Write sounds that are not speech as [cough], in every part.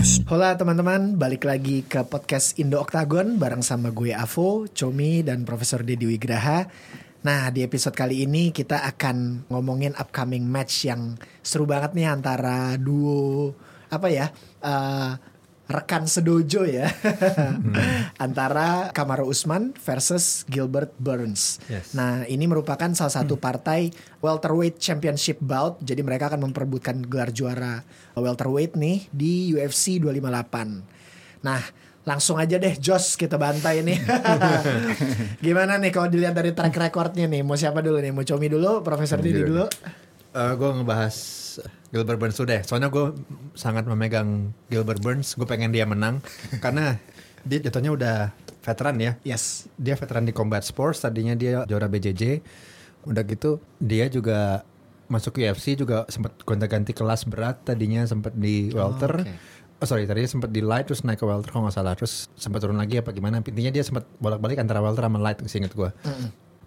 Hola teman-teman, balik lagi ke podcast Indo Octagon bareng sama gue Avo, Comi, dan Profesor Dedi Wigraha. Nah di episode kali ini kita akan ngomongin upcoming match yang seru banget nih antara duo apa ya eh, rekan sedojo ya [laughs] antara Kamaru Usman versus Gilbert Burns. Yes. Nah ini merupakan salah satu partai welterweight championship bout. Jadi mereka akan memperebutkan gelar juara welterweight nih di UFC 258. Nah langsung aja deh Josh kita bantai nih. [laughs] Gimana nih kalau dilihat dari track recordnya nih? Mau siapa dulu nih? Mau Comi dulu? Profesor Didi dulu? Gue Eh, ngebahas Gilbert Burns dulu deh. Soalnya gue sangat memegang Gilbert Burns. Gue pengen dia menang [laughs] karena dia jatuhnya udah veteran ya. Yes. Dia veteran di combat sports. Tadinya dia juara BJJ. Udah gitu dia juga masuk UFC juga sempat gonta-ganti kelas berat. Tadinya sempat di welter. oke. Oh sorry, tadinya sempat di light terus naik ke welter kalau nggak salah. Terus sempat turun lagi apa gimana? Intinya dia sempat bolak-balik antara welter sama light seinget gue.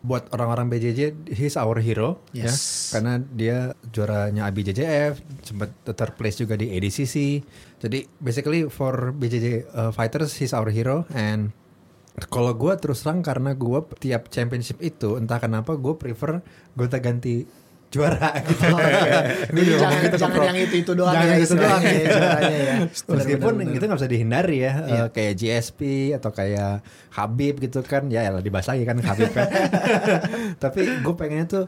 Buat orang-orang BJJ, he's our hero ya. Yes. Karena dia juaranya IBJJF, sempat third place juga di ADCC. Jadi basically for BJJ uh, fighters, he's our hero. And kalau gue terus terang karena gue tiap championship itu entah kenapa gue prefer gonta ganti juara [laughs] gitu. Oh. Gua Jadi jangan, gitu jangan yang itu-itu doang Jangan ya itu doang. ya, juaranya ya. [laughs] Meskipun Benar-benar. itu nggak bisa dihindari ya, Iya. Eh, kayak GSP atau kayak Habib gitu kan, ya elah dibahas lagi kan Habib kan. [laughs] Tapi gue pengennya tuh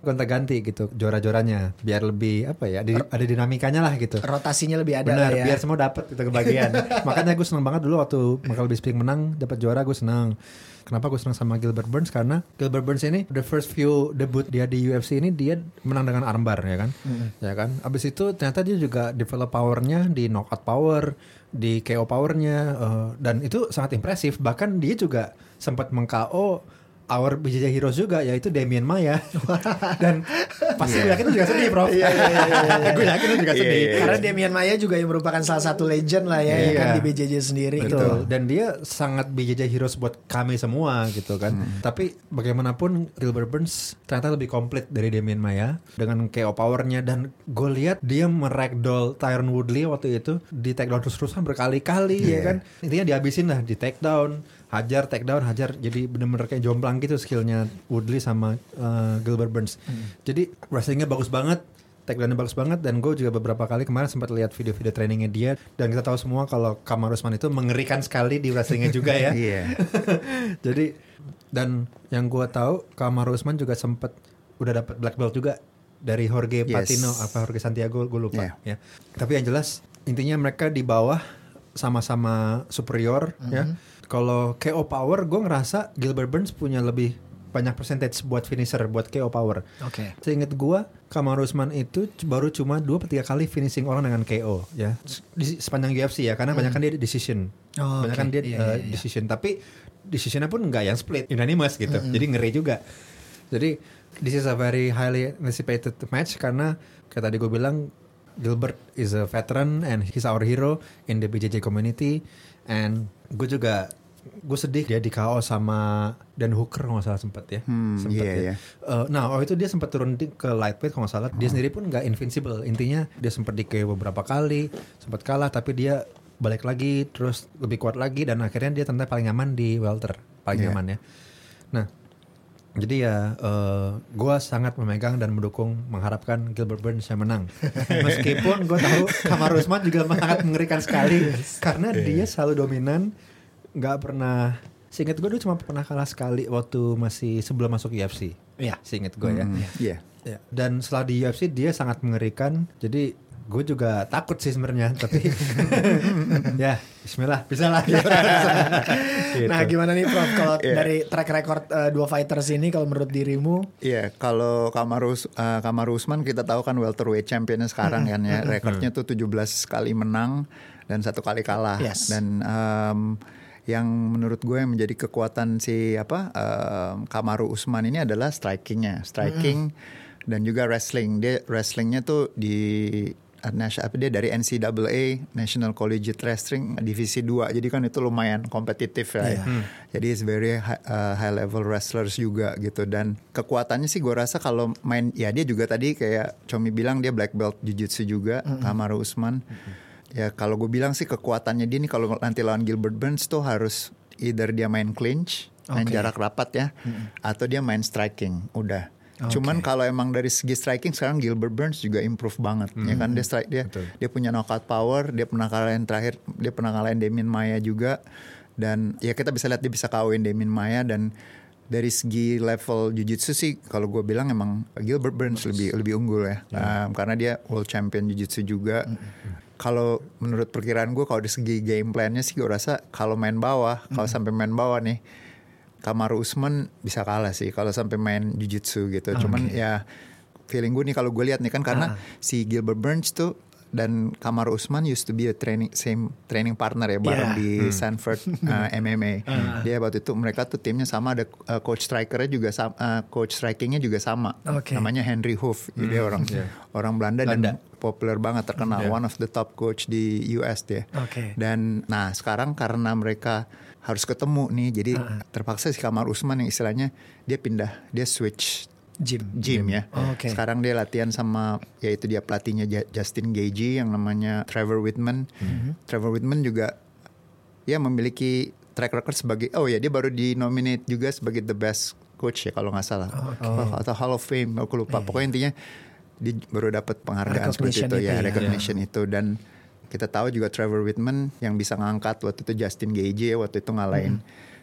gonta-ganti gitu juara-juaranya biar lebih apa ya ada, ada dinamikanya lah gitu. rotasinya lebih ada Benar, lah ya. biar semua dapat gitu kebagian. [laughs] Makanya gue seneng banget dulu waktu Michael Bisping menang dapat juara gue senang. Kenapa gue senang sama Gilbert Burns karena Gilbert Burns ini the first few debut dia di UFC ini dia menang dengan armbar ya kan, ya kan. Abis itu ternyata dia juga develop powernya di knockout power, di KO powernya eh, dan itu sangat impresif. Bahkan dia juga sempat meng-KO our BJJ Heroes juga yaitu Damien Maya [laughs] dan pasti gue yakin lu juga sedih Prof Iya, iya, iya, iya. [laughs] gue yakin lu juga sedih Karena Demian Maya juga yang merupakan salah satu legend lah ya, ya Iya. kan di BJJ sendiri gitu. Betul. Dan dia sangat BJJ heroes buat kami semua gitu kan. Tapi bagaimanapun Gilbert Burns ternyata lebih komplit dari Damien Maya dengan KO powernya dan gue lihat dia meragdoll Tyron Woodley waktu itu di takedown terus-terusan berkali-kali ya kan. Intinya dihabisin lah di takedown, hajar takedown, hajar jadi bener-bener kayak jomplang gitu skillnya Woodley sama uh, Gilbert Burns. Jadi wrestlingnya bagus banget takedownnya bagus banget dan gue juga beberapa kali kemarin sempat lihat video-video trainingnya dia dan kita tahu semua kalau Kamar Usman itu mengerikan sekali di wrestlingnya juga ya. [laughs] Iya. [laughs] Jadi dan yang gue tahu Kamar Usman juga sempat udah dapat black belt juga dari Jorge Yes. Patino apa Jorge Santiago gue lupa Iya. ya. Tapi yang jelas intinya mereka di bawah sama-sama superior ya. Kalau KO power gue ngerasa Gilbert Burns punya lebih banyak percentage buat finisher buat KO power. Oke. Seingat gua Kamaru Usman itu baru cuma dua atau tiga kali finishing orang dengan KO ya di sepanjang UFC ya karena banyak kan dia decision, Oh, banyak oke. kan dia Iya, uh, iya, iya. decision tapi decisionnya pun nggak yang split unanimous gitu jadi ngeri juga jadi this is a very highly anticipated match karena kayak tadi gue bilang Gilbert is a veteran and he's our hero in the BJJ community and gue juga gue sedih dia di KO sama Dan Hooker kalau nggak salah sempat ya Hmm, Sempet iya, ya. iya. Eh, nah, oh itu dia sempat turun di- ke lightweight kalau nggak salah. Dia sendiri pun nggak invincible. Intinya dia sempat di KO beberapa kali, sempat kalah, tapi dia balik lagi, terus lebih kuat lagi, dan akhirnya dia ternyata paling aman di welter, paling Iya. aman ya. Nah, jadi ya, eh gue sangat memegang dan mendukung, mengharapkan Gilbert Burns yang menang. [laughs] Meskipun gue tahu Kamar Usman juga sangat mengerikan sekali, karena dia selalu dominan, nggak pernah. Seingat gue dulu cuma pernah kalah sekali waktu masih sebelum masuk UFC. Iya. Seingat gue ya. Hmm, Iya. Ya, Dan setelah di UFC dia sangat mengerikan. Jadi gue juga takut sih sebenarnya, tapi [laughs] [laughs] ya Bismillah bisa lah. [laughs] Gitu. Nah gimana nih Prof kalau Iya. dari track record eh, dua fighters ini kalau menurut dirimu Iya, kalau Kamarus eh, Kamaru Usman kita tahu kan welterweight championnya sekarang kan ya. Rekornya tuh 17 kali menang dan satu kali kalah. Yes. Dan em, yang menurut gue yang menjadi kekuatan si apa em, Kamaru Usman ini adalah strikingnya, striking dan juga wrestling. Dia wrestlingnya tuh di uh, nas- apa dia dari NCAA National Collegiate Wrestling divisi 2 jadi kan itu lumayan kompetitif ya. Iya. jadi is very high, uh, high level wrestlers juga gitu. Dan kekuatannya sih gue rasa kalau main ya dia juga tadi kayak Comi bilang dia black belt jujitsu juga Kamaru Usman ya kalau gue bilang sih kekuatannya dia nih kalau nanti lawan Gilbert Burns tuh harus either dia main clinch, main Oke. jarak rapat ya, atau dia main striking. Udah. Cuman kalau emang dari segi striking sekarang Gilbert Burns juga improve banget ya kan? Dia strike dia dia punya knockout power, dia pernah kalahin terakhir dia pernah kalahin Damien Maya juga. Dan ya kita bisa lihat dia bisa kawin Damien Maya. Dan dari segi level jujitsu sih kalau gue bilang emang Gilbert Burns lebih lebih unggul ya. Um, karena dia world champion jujitsu juga kalau menurut perkiraan gue kalau dari segi game plannya sih gue rasa kalau main bawah kalau sampai main bawah nih Kamaru Usman bisa kalah sih kalau sampai main jujitsu gitu cuman ya feeling gue nih kalau gue lihat nih kan karena si Gilbert Burns tuh dan Kamaru Usman used to be a training same training partner ya bareng Yeah. di Sanford [laughs] uh, MMA. Dia waktu itu mereka tuh timnya sama ada uh, coach strikernya juga sama, uh, coach strikingnya juga sama. Oke. Namanya Henry Hoof. Jadi dia orang orang Belanda, Belanda. dan populer banget terkenal one of the top coach di US dia. Oke. Dan nah sekarang karena mereka harus ketemu nih, jadi terpaksa si Kamar Usman yang istilahnya dia pindah, dia switch Jim. gym ya. Oh, oke. Sekarang dia latihan sama yaitu dia pelatihnya Justin Gagey yang namanya Trevor Whitman. Mhm. Trevor Whitman juga ya memiliki track record sebagai oh ya dia baru di nominate juga sebagai the best coach ya kalau nggak salah Oh, atau Hall of Fame aku lupa. Pokoknya intinya dia baru dapat penghargaan seperti itu, itu ya, ya. recognition itu dan kita tahu juga Trevor Whitman yang bisa ngangkat waktu itu Justin Gagey ya, waktu itu ngalahin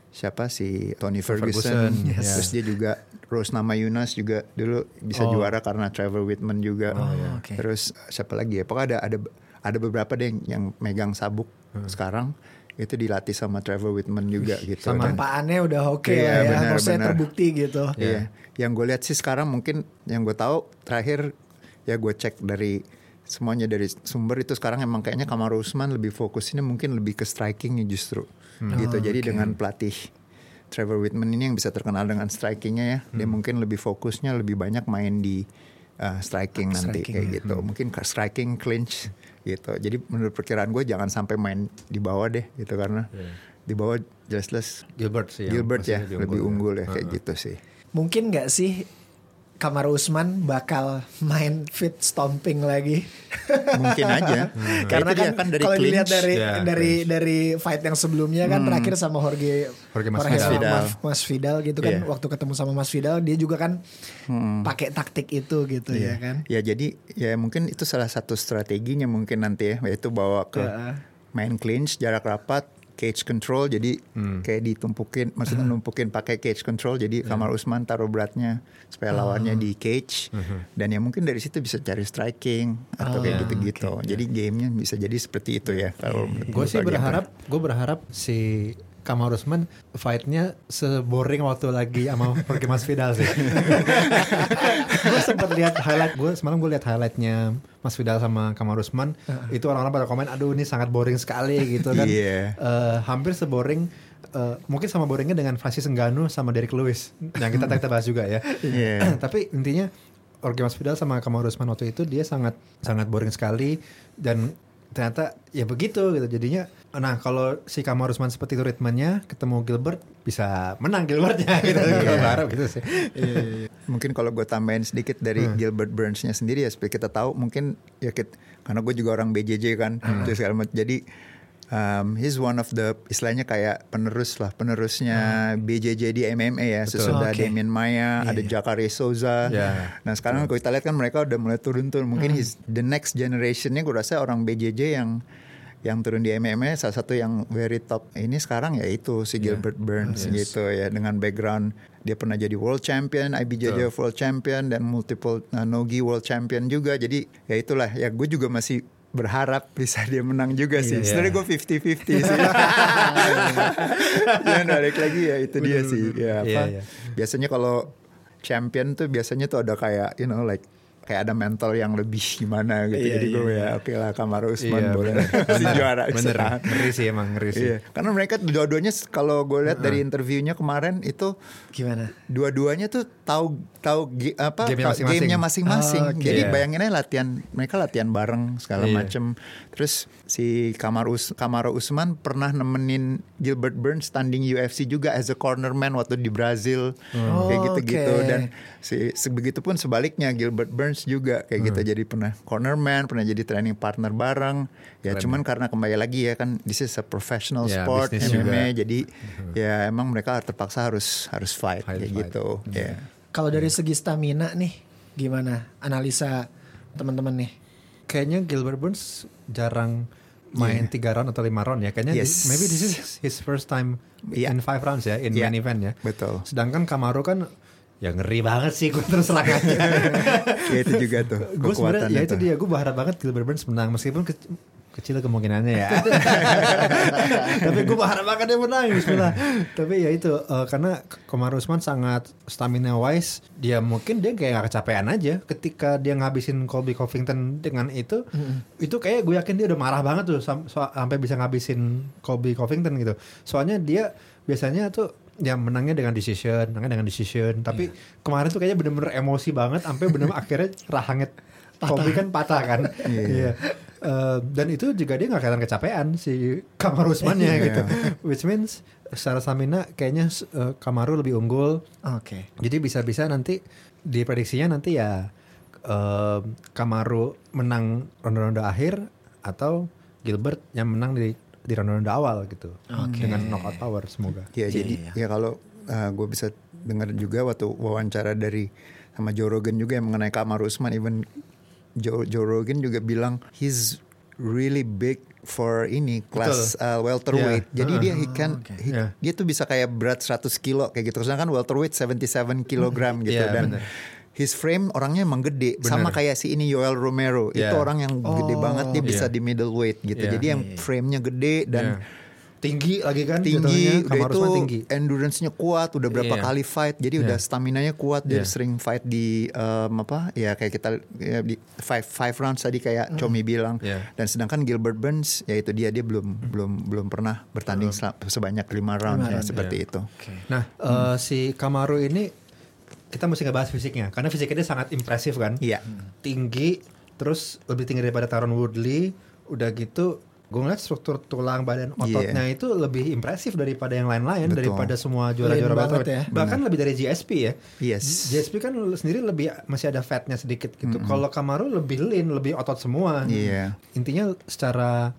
siapa si Tony Ferguson, Ferguson, yes. terus dia juga Rose Nama Yunus juga dulu bisa Oh. juara karena Trevor Whitman juga iya. oke. terus siapa lagi ya pokoknya ada ada ada beberapa deh yang, yang megang sabuk sekarang itu dilatih sama Trevor Whitman juga gitu sama Dan- Tampaannya udah oke Iya, lah ya. benar. terbukti gitu. Iya. Yang gue lihat sih sekarang mungkin yang gue tahu terakhir ya gue cek dari semuanya dari sumber itu sekarang emang kayaknya Kamaru Usman lebih fokusnya mungkin lebih ke strikingnya justru gitu. Oh, Jadi oke. dengan pelatih Trevor Whitman ini yang bisa terkenal dengan strikingnya ya, dia mungkin lebih fokusnya lebih banyak main di uh, striking nanti Striking, kayak ya. gitu. Mungkin ke striking clinch gitu. Jadi menurut perkiraan gue jangan sampai main di bawah deh gitu karena di bawah jelas-jelas Gilbert sih. Gilbert ya lebih unggul ya kayak Uh-uh. gitu sih. Mungkin nggak sih Kamaru Usman bakal main fit stomping lagi? Mungkin aja. [laughs] Karena Itu dia kan, dari kalau dilihat clinch. dari Ya, dari dari fight yang sebelumnya kan terakhir sama Jorge Jorge Masvidal. sama Masvidal. Mas, Mas Vidal gitu kan Iya. waktu ketemu sama Mas Vidal dia juga kan pakai taktik itu gitu ya kan. Ya jadi ya mungkin itu salah satu strateginya mungkin nanti ya yaitu bawa ke Heeh. main clinch jarak rapat cage control jadi Hmm. kayak ditumpukin maksudnya numpukin pakai cage control jadi Ya. Kamar Usman taruh beratnya supaya Oh. lawannya di cage Uh-huh. dan ya mungkin dari situ bisa cari striking atau kayak Oh, gitu-gitu. Jadi gamenya bisa jadi seperti itu ya kalau Gue sih berharap, gue berharap si Kamal Usman fight-nya seboring waktu lagi sama [laughs] Jorge Masvidal sih. [laughs] gue sempat lihat highlight gue semalam gue lihat highlightnya Masvidal sama Kamal Usman itu orang-orang pada komen aduh ini sangat boring sekali gitu kan. Iya. Eh, hampir seboring eh, mungkin sama boringnya dengan Francis Ngannou sama Derek Lewis yang kita kita bahas juga ya. [laughs] Iya. [clears throat] Tapi intinya Jorge Masvidal sama Kamaru Usman waktu itu dia sangat sangat boring sekali dan ternyata ya begitu gitu jadinya nah kalau si Kamaru Usman seperti itu ritmenya ketemu Gilbert bisa menang Gilbertnya [laughs] gitu Gua berharap gitu sih Mungkin kalau gue tambahin sedikit dari Hmm. Gilbert Burns-nya sendiri ya supaya kita tahu mungkin ya kit, karena gue juga orang BJJ kan Hmm. terus segala macam. jadi um, he's one of the istilahnya kayak penerus lah penerusnya BJJ di MMA ya Hmm. Betul. sesudah Oke. Damien Maya ada Jacare Souza Ya. nah sekarang kalau kita lihat kan mereka udah mulai turun turun mungkin Hmm. he's the next generationnya gue rasa orang BJJ yang yang turun di MMA salah satu yang very top ini sekarang ya itu si Gilbert Burns Yes. gitu ya dengan background dia pernah jadi world champion IBJJ world champion dan multiple uh, nogi world champion juga jadi ya itulah ya gue juga masih berharap bisa dia menang juga sih. Iya. Sebenarnya gue 50-50 sih. [laughs] ya balik lagi ya itu dia sih. Ya apa? Iya, iya. Biasanya kalau champion tuh biasanya tuh ada kayak you know like kayak ada mental yang lebih gimana gitu. Iya, Jadi gue iya, ya oke lah Kamaru Usman Iya, boleh [laughs] bener. si juara. bener ngeri sih emang ngeri sih Iya, karena mereka dua-duanya kalau gue lihat dari interviewnya kemarin itu Gimana? dua-duanya tuh tahu tahu apa Gamenya masing-masing. Oh, oke. Jadi Iya. bayangin aja latihan mereka latihan bareng segala Iya. macem. Terus si Kamar Us Kamaro Usman pernah nemenin Gilbert Burns tanding UFC juga as a cornerman waktu di Brazil Oh, kayak gitu-gitu oke. dan si sebegitu pun sebaliknya Gilbert Burns Burns juga kayak gitu jadi pernah cornerman pernah jadi training partner bareng ya cuman karena kembali lagi ya kan this is a professional Ya, sport MMA juga. jadi ya emang mereka terpaksa harus harus fight Harus kayak fight. gitu ya Kalau dari segi stamina nih, gimana analisa teman-teman nih? Kayaknya Gilbert Burns jarang main tiga round atau lima round ya. Kayaknya Yes. di- maybe this is his first time Iya. in five rounds ya in Iya. main event ya. betul Sedangkan Kamaru kan ya ngeri banget sih gue terus terang aja. [laughs] ya itu juga tuh gue sebenarnya ya itu dia gue berharap banget Gilbert Burns menang meskipun ke- kecil kemungkinannya ya. [laughs] Tapi gue berharap banget dia menang Bismillah. Tapi ya itu eh, karena Kamaru Usman sangat stamina wise dia mungkin dia kayak gak kecapean aja ketika dia ngabisin Colby Covington dengan itu itu kayak gue yakin dia udah marah banget tuh sam- sampai bisa ngabisin Colby Covington gitu. Soalnya dia biasanya tuh ya menangnya dengan decision, menangnya dengan decision. Tapi kemarin tuh kayaknya bener-bener emosi banget sampai bener [laughs] akhirnya rahangnya Kobe kan patah kan. Iya. Eh, dan itu juga dia nggak kelihatan kecapean si Kamaru Usmannya Iya. gitu. Which means secara stamina kayaknya eh, Kamaru lebih unggul. Oke. Jadi bisa-bisa nanti di prediksinya nanti ya eh, Kamaru menang ronde-ronde akhir atau Gilbert yang menang di di ronde-ronde awal gitu. Oke. Dengan knockout power semoga. Ya Iya, jadi iya. ya kalau gue bisa dengar juga waktu wawancara dari sama Joe Rogan juga yang mengenai Kamaru Usman even Joe, Joe Rogan juga bilang he's really big for ini kelas uh, welterweight. Yeah. Jadi Uh-uh. dia he can oke. he- Yeah. dia tuh bisa kayak berat 100 kilo kayak gitu. Sedangkan welterweight 77 kilogram gitu Yeah, dan bener. His frame orangnya emang gede Bener. sama kayak si ini Yoel Romero. Itu Yeah. orang yang gede Oh, banget dia bisa yeah. di middleweight gitu. Yeah. Jadi yang frame-nya gede dan Ya. tinggi lagi kan tinggi, udah Kamaru itu tinggi. endurance-nya kuat, udah berapa Iya. kali fight, jadi udah Iya. stamina-nya kuat, dia Iya. sering fight di em, apa ya kayak kita ya, di five five rounds tadi kayak Comi bilang, Iya. dan sedangkan Gilbert Burns ya itu dia dia belum belum belum pernah bertanding sel- sebanyak lima round ya round, seperti iya. itu. Oke. Nah, eh, si Kamaru ini kita mesti ngebahas fisiknya karena fisiknya dia sangat impresif kan. Iya. Tinggi, terus lebih tinggi daripada Taron Woodley. Udah gitu, gue ngeliat struktur tulang badan ototnya itu lebih impresif daripada yang lain-lain, Betul. daripada semua juara-juara ya. Bahkan lebih dari GSP ya. Yes. GSP kan sendiri lebih masih ada fatnya sedikit gitu. Kalau Kamaru lebih lean, lebih otot semua. Iya. Intinya secara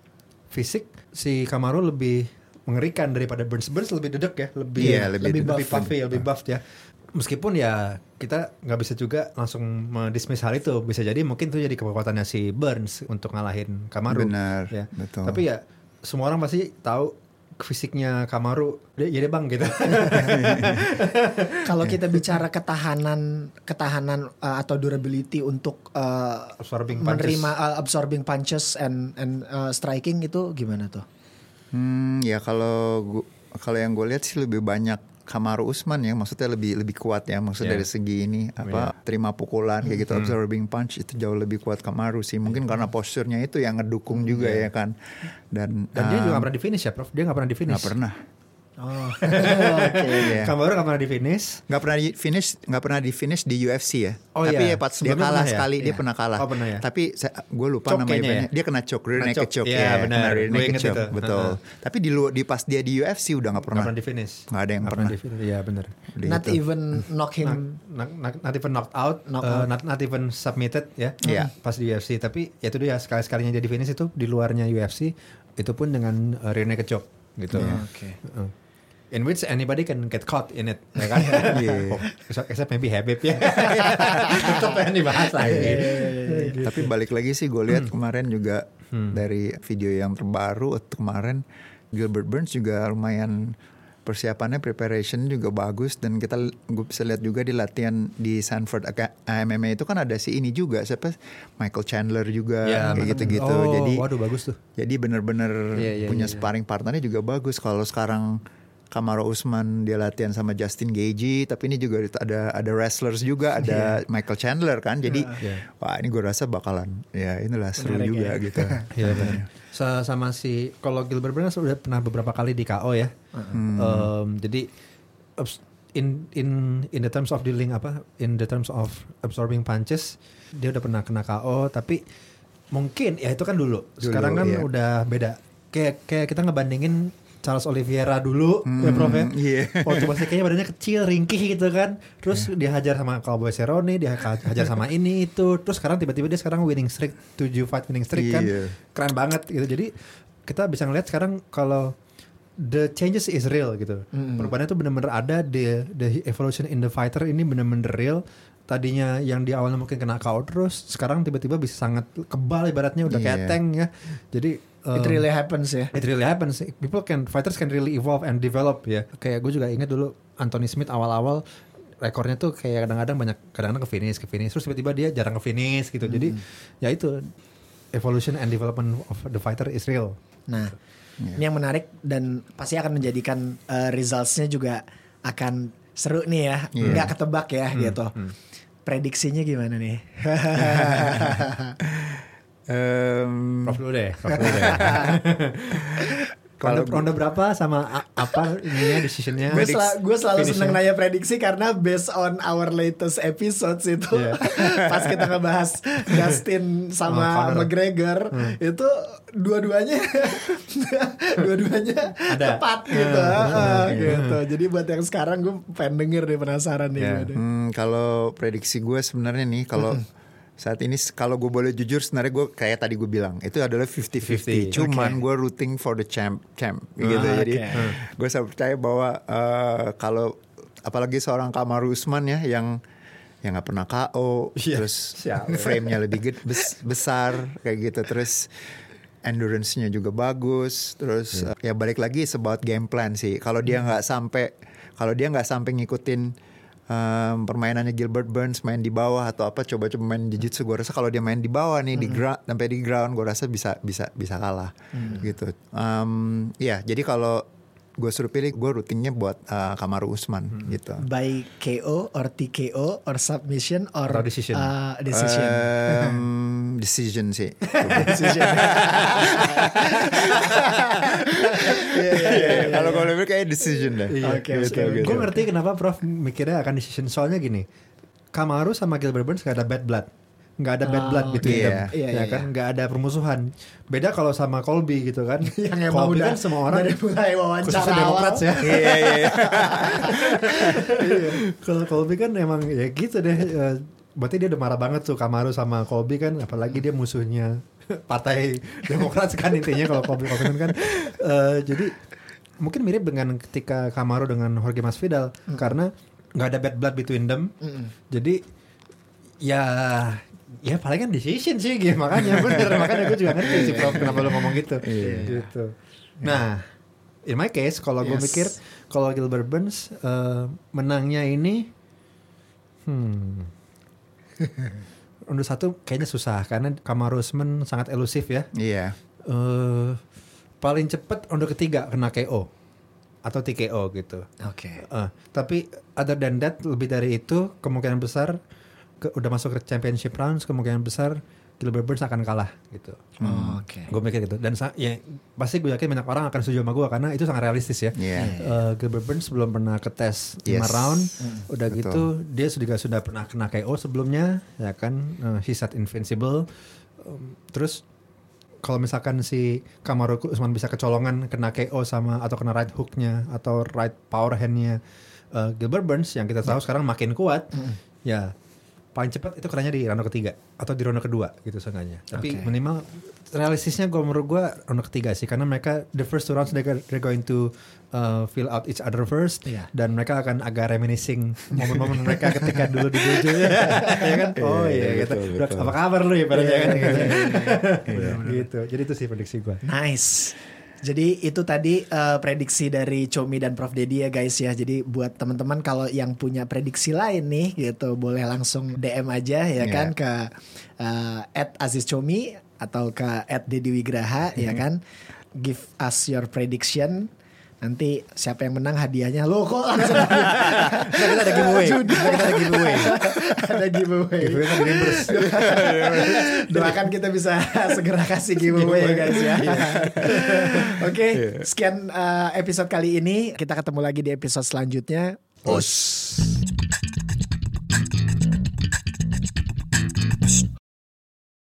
fisik si Kamaru lebih mengerikan daripada Burns. Burns lebih dedek ya, lebih Iya, lebih lebih, dedek. lebih puffy, lebih buff ya. Meskipun ya kita nggak bisa juga langsung mendismiss hal itu. Bisa jadi mungkin itu jadi kekuatannya si Burns untuk ngalahin Kamaru. Benar, Ya. betul. Tapi ya semua orang pasti tahu fisiknya Kamaru. Dia, ya deh bang gitu. [laughs] Kalau kita bicara ketahanan ketahanan uh, atau durability untuk uh, Absorbing punches. menerima uh, absorbing punches and and uh, striking itu gimana tuh? Hmm, ya kalau kalau yang gue lihat sih lebih banyak Kamaru Usman ya, maksudnya lebih lebih kuat ya, maksud Iya. dari segi ini apa terima pukulan kayak gitu, absorbing punch itu jauh lebih kuat Kamaru sih. Mungkin karena posturnya itu yang ngedukung juga ya kan. Dan Dan dia juga um, nggak pernah di finish ya, Prof. Dia nggak pernah di finish. nggak pernah. Oh. [laughs] Iya. Kamaru nggak pernah di finish. nggak pernah di finish nggak pernah di finish di UFC ya Oh, tapi iya. ya pas dia kalah pernah ya? sekali dia Iya. pernah kalah Oh, pernah ya? tapi gue lupa Choke nama eventnya ya? dia kena choke rear Kena naked choke. Iya, ya benar. kena rear naked choke itu. betul tapi di lu- di pas dia di UFC udah nggak Nggak pernah pernah di finish. Nggak ada yang pernah. di finish. Iya benar. Not gitu. even knock him. Not, not, not even knocked out, Knock uh, out. not, not even submitted ya. Iya. Pas di UFC. Tapi ya itu dia sekali sekalinya jadi finish itu di luarnya UFC itu pun dengan uh, rear naked choke gitu. Oke. Uh. In which anybody can get caught in it, ya kan? [laughs] Iya. oh, except- except maybe Habib ya. [laughs] Tetap pengen dibahas lagi. Iya, Tapi balik lagi sih gue lihat kemarin juga Hmm. dari video yang terbaru itu kemarin Gilbert Burns juga lumayan persiapannya preparation juga bagus dan kita gue bisa lihat juga di latihan di Sanford Aka- MMA itu kan ada si ini juga siapa Michael Chandler juga Ya, kayak gitu-gitu oh, jadi waduh bagus tuh. jadi bener-bener Iya, iya, punya iya. sparring partnernya juga bagus kalau sekarang Kamaru Usman dia latihan sama Justin Gagey tapi ini juga ada ada wrestlers juga ada Michael Chandler kan jadi Iya. wah ini gue rasa bakalan ya inilah seru Menarik juga ya. gitu [laughs] Iya benar. Sa- Sama si kalau Gilbert Burns udah pernah beberapa kali di KO ya. Hmm. Em, jadi in in in the terms of dealing apa in the terms of absorbing punches dia udah pernah kena KO tapi mungkin ya itu kan dulu. Dulu, Sekarang kan iya. udah beda. Kayak kayak kita ngebandingin Charles Oliveira dulu ya Prof ya. iya. Waktu masih kayaknya badannya kecil, ringkih gitu kan. Terus Iya. dihajar sama Cowboy Cerrone, dia hajar sama [laughs] ini itu. Terus sekarang tiba-tiba dia sekarang winning streak 7 fight winning streak kan. Iya. Keren banget gitu. Jadi kita bisa ngeliat sekarang kalau the changes is real gitu. Perubahannya tuh bener-bener ada the the evolution in the fighter ini bener-bener real. Tadinya yang di awalnya mungkin kena KO terus, sekarang tiba-tiba bisa sangat kebal ibaratnya udah kayak Iya. tank ya. Jadi It um, really happens ya. It really happens. People can fighters can really evolve and develop ya. Kayak gue juga ingat dulu Anthony Smith awal-awal rekornya tuh kayak kadang-kadang banyak kadang-kadang ke finish ke finish terus tiba-tiba dia jarang ke finish gitu. Jadi ya itu evolution and development of the fighter is real. Nah, ini yang menarik dan pasti akan menjadikan uh, resultsnya juga akan seru nih ya, Iya. nggak ketebak ya gitu. Prediksinya gimana nih? [laughs] Prof dulu deh. Prof dulu deh. [laughs] Kalau ronde, ronde berapa sama apa ininya decisionnya? [laughs] gue selalu finishnya. seneng nanya prediksi karena based on our latest episodes itu Iya. [laughs] pas kita ngebahas Dustin Oh, sama Conor. McGregor itu dua-duanya dua-duanya tepat gitu, Hmm, Ah, oke. gitu. Jadi buat yang sekarang gue pengen denger deh penasaran nih. Iya. gua deh. Hmm, kalau prediksi gue sebenarnya nih kalau saat ini kalau gue boleh jujur sebenarnya gue kayak tadi gue bilang itu adalah 50-50 50. cuman Oke. gue rooting for the champ champ Ah, gitu. jadi oke. gue selalu percaya bahwa eh, kalau apalagi seorang Kamaru Usman ya yang yang nggak pernah KO Iya, terus frame-nya lebih ged- bes- besar kayak gitu. Terus endurance-nya juga bagus terus eh, ya balik lagi it's about game plan sih. Kalau dia nggak sampai kalau dia nggak sampai ngikutin em, permainannya Gilbert Burns main di bawah atau apa coba-coba main jiu-jitsu gue rasa kalau dia main di bawah nih di ground sampai di ground gue rasa bisa bisa bisa kalah gitu. Em, ya jadi kalau gue suruh pilih gue rutinnya buat eh, Kamaru Usman gitu By KO or TKO or submission or Atau decision. uh, decision. Em, [laughs] decision sih decision. [laughs] Iya, iya, iya. Kalau kalau lebih kayak decision deh. Oke, Gitu, oke. gitu. Gue ngerti kenapa Prof mikirnya akan decision soalnya gini. Kamaru sama Gilbert Burns gak ada bad blood. Gak ada bad Oh, blood between iya. them. Iya, ya iya, kan Gak ada permusuhan. Beda kalau sama Colby gitu kan. [laughs] yang emang Colby udah kan semua orang dari mulai wawancara. Demokrat ya. Iya, iya, iya. [laughs] Iya. Kalau Colby kan emang ya gitu deh. eh, Berarti dia udah marah banget tuh Kamaru sama Colby kan. Apalagi dia musuhnya partai Demokrat kan intinya kalau Colby Covington kan. Eh, jadi mungkin mirip dengan ketika Kamaru dengan Jorge Masvidal karena nggak ada bad blood between them. Jadi ya ya paling kan decision sih gitu makanya bener. Makanya gue juga ngerti sih Prof kenapa lu ngomong gitu. Gitu. Nah in my case kalau gue Yes. mikir kalau Gilbert Burns eh, menangnya ini hmm. [laughs] Ronde satu kayaknya susah. Karena Kamaru Usman sangat elusif ya. Iya. eh paling cepet ronde ketiga kena KO atau TKO gitu. Oke. Eh, tapi other than that lebih dari itu kemungkinan besar ke, udah masuk ke championship rounds kemungkinan besar Gilbert Burns akan kalah gitu. Oh, Oke. Gue mikir gitu dan ya pasti gue yakin banyak orang akan setuju sama gue karena itu sangat realistis ya. Iya. Eh, Gilbert Burns belum pernah ke tes 5 Yes. round, udah betul. gitu dia sudah sudah pernah kena KO sebelumnya, ya kan, uh, he said invincible. Um, terus kalau misalkan si Kamaru Usman bisa kecolongan kena KO sama atau kena right hooknya atau right power handnya uh, Gilbert Burns yang kita tahu sekarang makin kuat, ya paling cepat itu kenanya di ronde ketiga atau di ronde kedua gitu seenggaknya. Tapi Oke. minimal realistisnya gue menurut gue ronde ketiga sih karena mereka the first two rounds they they're going to uh, fill out each other first Iya. dan mereka akan agak reminiscing momen-momen mereka ketika dulu di dojo ya, ya kan oh Iya, iya iya, gitu betul, betul. apa kabar lu ya pada Iya, kan iya, gitu. iya, gitu jadi itu sih prediksi gue Nice. Jadi itu tadi eh, prediksi dari Chomi dan Prof Dedi ya guys ya. Jadi buat teman-teman kalau yang punya prediksi lain nih gitu boleh langsung DM aja ya Iya. kan ke eh, at Aziz Chomi atau ke at Dedi Wigraha ya kan. Give us your prediction. Nanti siapa yang menang hadiahnya lo kok langsung kita ada giveaway kita ada giveaway ada giveaway. giveaway kan Doakan kita bisa [laughs] segera kasih giveaway ya guys ya. Oke, sekian uh, episode kali ini. Kita ketemu lagi di episode selanjutnya. Us.